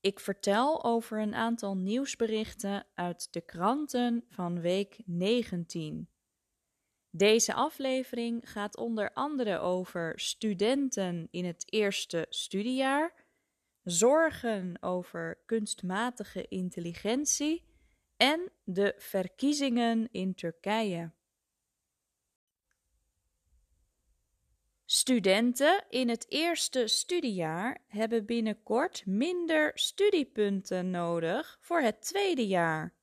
Ik vertel over een aantal nieuwsberichten uit de kranten van week 19. Deze aflevering gaat onder andere over studenten in het eerste studiejaar, zorgen over kunstmatige intelligentie en de verkiezingen in Turkije. Studenten in het eerste studiejaar hebben binnenkort minder studiepunten nodig voor het tweede jaar.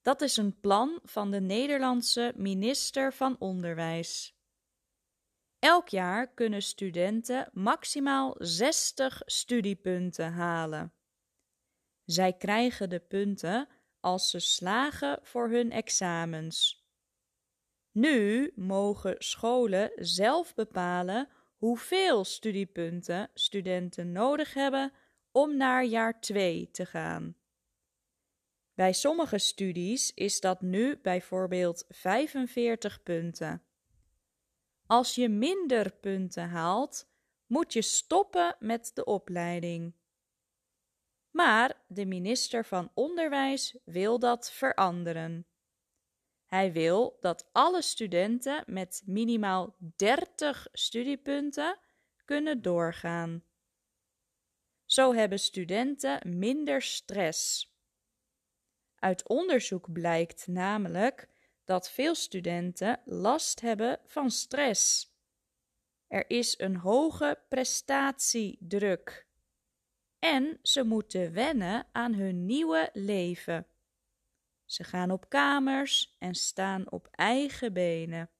Dat is een plan van de Nederlandse minister van Onderwijs. Elk jaar kunnen studenten maximaal 60 studiepunten halen. Zij krijgen de punten als ze slagen voor hun examens. Nu mogen scholen zelf bepalen hoeveel studiepunten studenten nodig hebben om naar jaar 2 te gaan. Bij sommige studies is dat nu bijvoorbeeld 45 punten. Als je minder punten haalt, moet je stoppen met de opleiding. Maar de minister van Onderwijs wil dat veranderen. Hij wil dat alle studenten met minimaal 30 studiepunten kunnen doorgaan. Zo hebben studenten minder stress. Uit onderzoek blijkt namelijk dat veel studenten last hebben van stress. Er is een hoge prestatiedruk en ze moeten wennen aan hun nieuwe leven. Ze gaan op kamers en staan op eigen benen.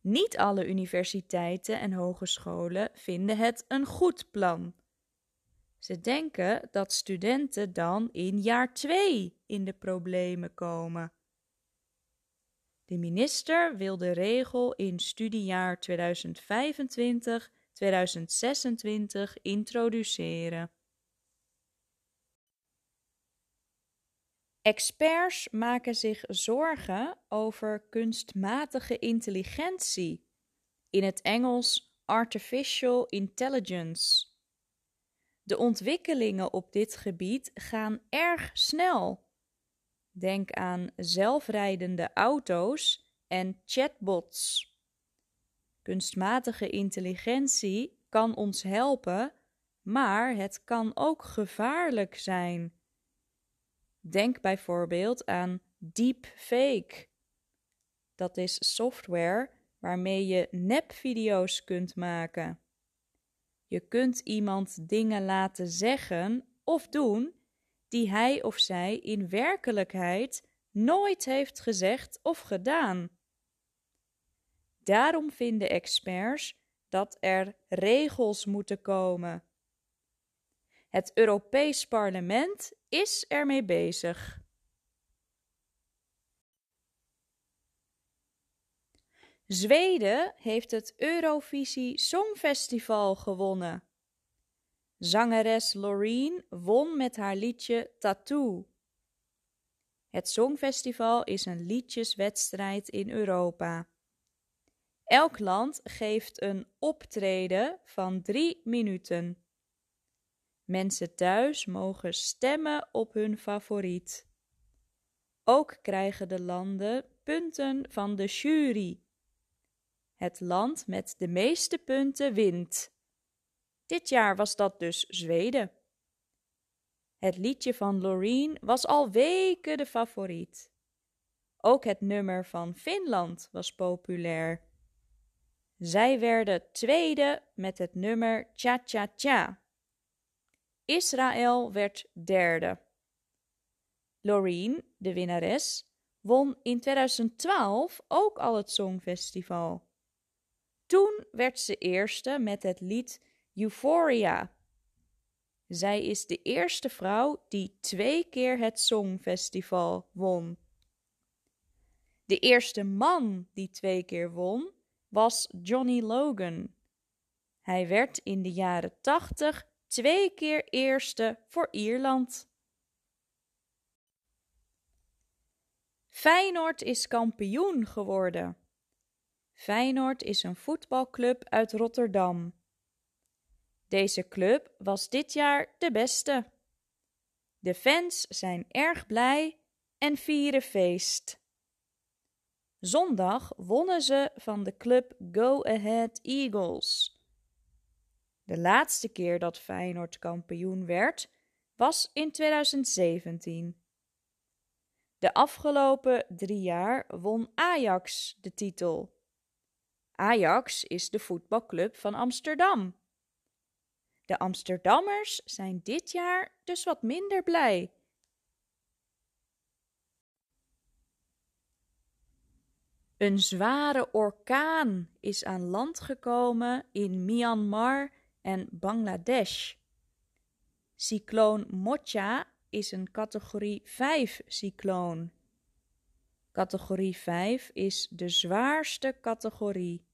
Niet alle universiteiten en hogescholen vinden het een goed plan. Ze denken dat studenten dan in jaar 2 in de problemen komen. De minister wil de regel in studiejaar 2025-2026 introduceren. Experts maken zich zorgen over kunstmatige intelligentie, in het Engels artificial intelligence. De ontwikkelingen op dit gebied gaan erg snel. Denk aan zelfrijdende auto's en chatbots. Kunstmatige intelligentie kan ons helpen, maar het kan ook gevaarlijk zijn. Denk bijvoorbeeld aan deepfake. Dat is software waarmee je nepvideo's kunt maken. Je kunt iemand dingen laten zeggen of doen die hij of zij in werkelijkheid nooit heeft gezegd of gedaan. Daarom vinden experts dat er regels moeten komen. Het Europees Parlement is ermee bezig. Zweden heeft het Eurovisie Songfestival gewonnen. Zangeres Loreen won met haar liedje Tattoo. Het Songfestival is een liedjeswedstrijd in Europa. Elk land geeft een optreden van drie minuten. Mensen thuis mogen stemmen op hun favoriet. Ook krijgen de landen punten van de jury. Het land met de meeste punten wint. Dit jaar was dat dus Zweden. Het liedje van Loreen was al weken de favoriet. Ook het nummer van Finland was populair. Zij werden tweede met het nummer Cha Cha Cha. Israël werd derde. Loreen, de winnares, won in 2012 ook al het Songfestival. Toen werd ze eerste met het lied Euphoria. Zij is de eerste vrouw die twee keer het Songfestival won. De eerste man die twee keer won was Johnny Logan. Hij werd in de jaren tachtig twee keer eerste voor Ierland. Feyenoord is kampioen geworden. Feyenoord is een voetbalclub uit Rotterdam. Deze club was dit jaar de beste. De fans zijn erg blij en vieren feest. Zondag wonnen ze van de club Go Ahead Eagles. De laatste keer dat Feyenoord kampioen werd was in 2017. De afgelopen drie jaar won Ajax de titel. Ajax is de voetbalclub van Amsterdam. De Amsterdammers zijn dit jaar dus wat minder blij. Een zware orkaan is aan land gekomen in Myanmar en Bangladesh. Cycloon Mocha is een categorie 5 cycloon. Categorie 5 is de zwaarste categorie.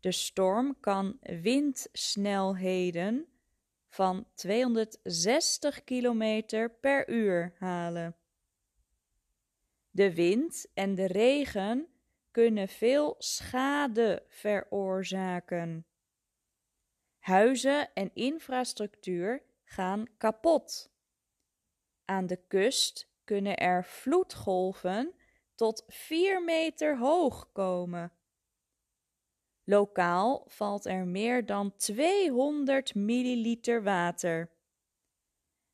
De storm kan windsnelheden van 260 km per uur halen. De wind en de regen kunnen veel schade veroorzaken. Huizen en infrastructuur gaan kapot. Aan de kust kunnen er vloedgolven tot 4 meter hoog komen. Lokaal valt er meer dan 200 milliliter water.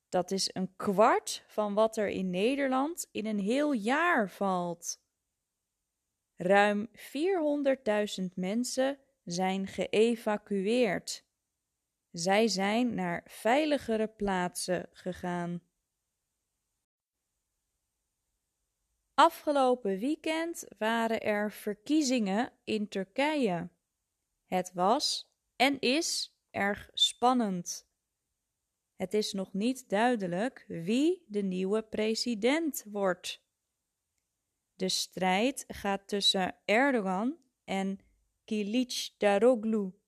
Dat is een kwart van wat er in Nederland in een heel jaar valt. Ruim 400.000 mensen zijn geëvacueerd. Zij zijn naar veiligere plaatsen gegaan. Afgelopen weekend waren er verkiezingen in Turkije. Het was en is erg spannend. Het is nog niet duidelijk wie de nieuwe president wordt. De strijd gaat tussen Erdogan en Kılıçdaroğlu.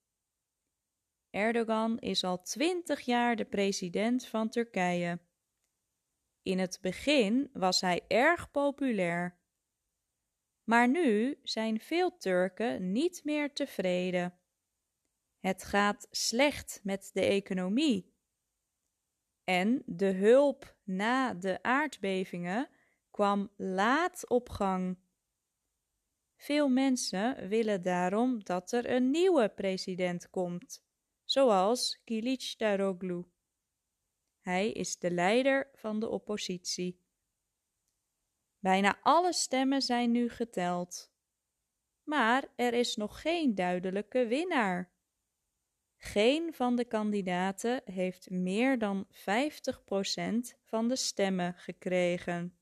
Erdogan is al twintig jaar de president van Turkije. In het begin was hij erg populair. Maar nu zijn veel Turken niet meer tevreden. Het gaat slecht met de economie. En de hulp na de aardbevingen kwam laat op gang. Veel mensen willen daarom dat er een nieuwe president komt, zoals Kılıçdaroğlu. Hij is de leider van de oppositie. Bijna alle stemmen zijn nu geteld. Maar er is nog geen duidelijke winnaar. Geen van de kandidaten heeft meer dan 50% van de stemmen gekregen.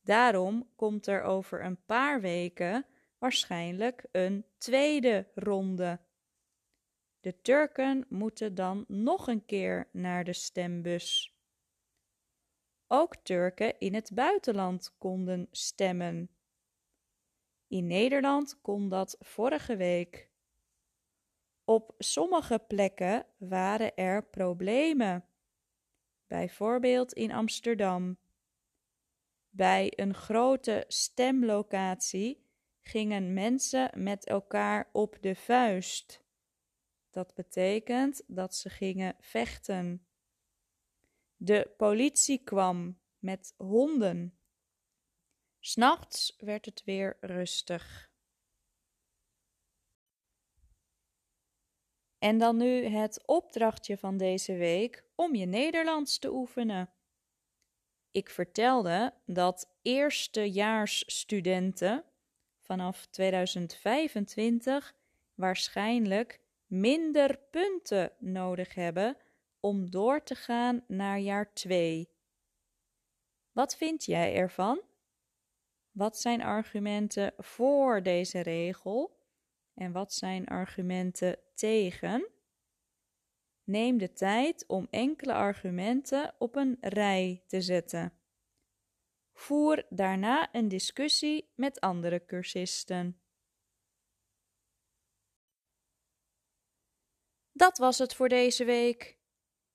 Daarom komt er over een paar weken waarschijnlijk een tweede ronde. De Turken moeten dan nog een keer naar de stembus. Ook Turken in het buitenland konden stemmen. In Nederland kon dat vorige week. Op sommige plekken waren er problemen, bijvoorbeeld in Amsterdam. Bij een grote stemlocatie gingen mensen met elkaar op de vuist. Dat betekent dat ze gingen vechten. De politie kwam met honden. S'nachts werd het weer rustig. En dan nu het opdrachtje van deze week om je Nederlands te oefenen. Ik vertelde dat eerstejaarsstudenten vanaf 2025 waarschijnlijk minder punten nodig hebben om door te gaan naar jaar 2. Wat vind jij ervan? Wat zijn argumenten voor deze regel en wat zijn argumenten tegen? Neem de tijd om enkele argumenten op een rij te zetten. Voer daarna een discussie met andere cursisten. Dat was het voor deze week.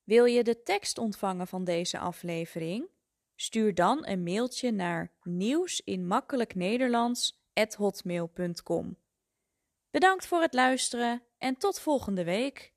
Wil je de tekst ontvangen van deze aflevering? Stuur dan een mailtje naar nieuwsinmakkelijknederlands@hotmail.com. Bedankt voor het luisteren en tot volgende week.